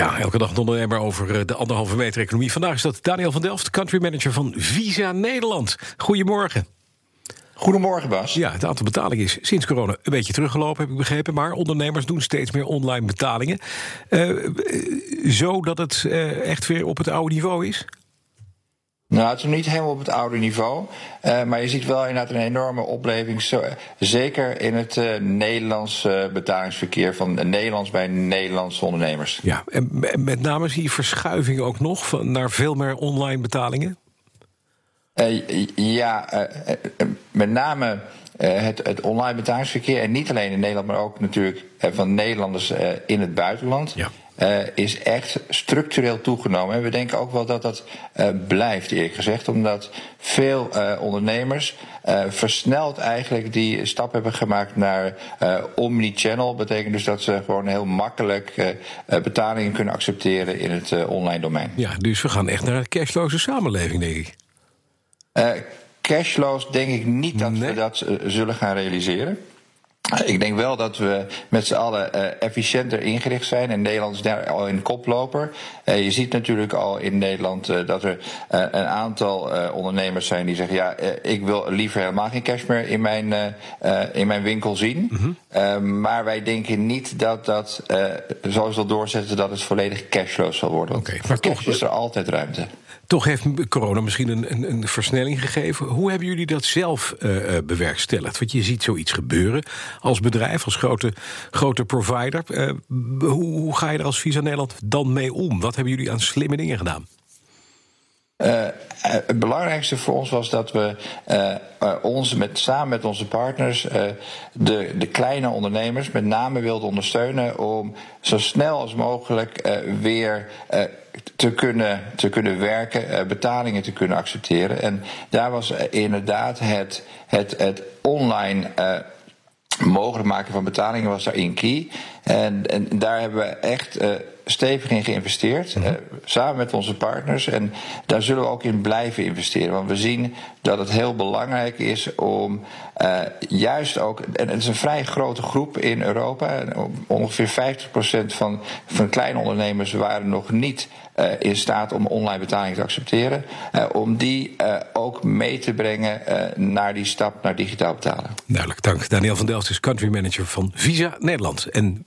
Ja, elke dag ondernemer over eh, de anderhalve meter economie. Vandaag is dat Daniel van Delft, country manager van Visa Nederland. Goedemorgen. Goedemorgen, Bas. Ja, het aantal betalingen is sinds corona een beetje teruggelopen, heb ik begrepen. Maar ondernemers doen steeds meer online betalingen. Uh, zodat het uh, echt weer op het oude niveau is? Nou, het is nog niet helemaal op het oude niveau. Uh, maar je ziet wel inderdaad een enorme opleving. Zo, zeker in het uh, Nederlands uh, betalingsverkeer van Nederlands bij Nederlandse ondernemers. Ja, en met name zie je verschuiving ook nog van, naar veel meer online betalingen? ja, met name het, het, online betalingsverkeer. En niet alleen in Nederland, maar ook natuurlijk van Nederlanders in het buitenland. Ja. Uh, is echt structureel toegenomen. En we denken ook wel dat dat uh, blijft, eerlijk gezegd, omdat veel uh, ondernemers versneld eigenlijk die stap hebben gemaakt naar omnichannel. Betekent dus dat ze gewoon heel makkelijk betalingen kunnen accepteren in het online domein. Ja, dus we gaan echt naar een cashloze samenleving, denk ik. cashloos denk ik niet dat nee. we dat zullen gaan realiseren. Ik denk wel dat we met z'n allen uh, efficiënter ingericht zijn. En Nederland is daar al in koploper. Uh, je ziet natuurlijk al in Nederland uh, dat er een aantal ondernemers zijn die zeggen: ja, ik wil liever helemaal geen cash meer in mijn, in mijn winkel zien. Mm -hmm. maar wij denken niet dat dat, zoals we dat doorzetten, dat het volledig cashloos zal worden. Oké, okay, maar toch is er altijd ruimte. Toch heeft corona misschien een, een, een, versnelling gegeven. Hoe hebben jullie dat zelf uh, bewerkstelligd? Want je ziet zoiets gebeuren als bedrijf, als grote, grote provider. Uh, hoe, hoe, ga je er als Visa Nederland dan mee om? Wat hebben jullie aan slimme dingen gedaan? Uh, het belangrijkste voor ons was dat we ons met, samen met onze partners de, de kleine ondernemers met name wilden ondersteunen om zo snel als mogelijk weer te kunnen, te kunnen werken, betalingen te kunnen accepteren. En daar was inderdaad het, het, het online mogelijk maken van betalingen was daarin key. En, en daar hebben we echt uh, stevig in geïnvesteerd. Uh, samen met onze partners. En daar zullen we ook in blijven investeren. Want we zien dat het heel belangrijk is om uh, juist ook. En het is een vrij grote groep in Europa. Ongeveer 50% van, van kleine ondernemers waren nog niet uh, in staat om online betaling te accepteren. Uh, om die ook mee te brengen naar die stap naar digitaal betalen. Duidelijk, dank. Daniel van Delft is country manager van Visa Nederland. En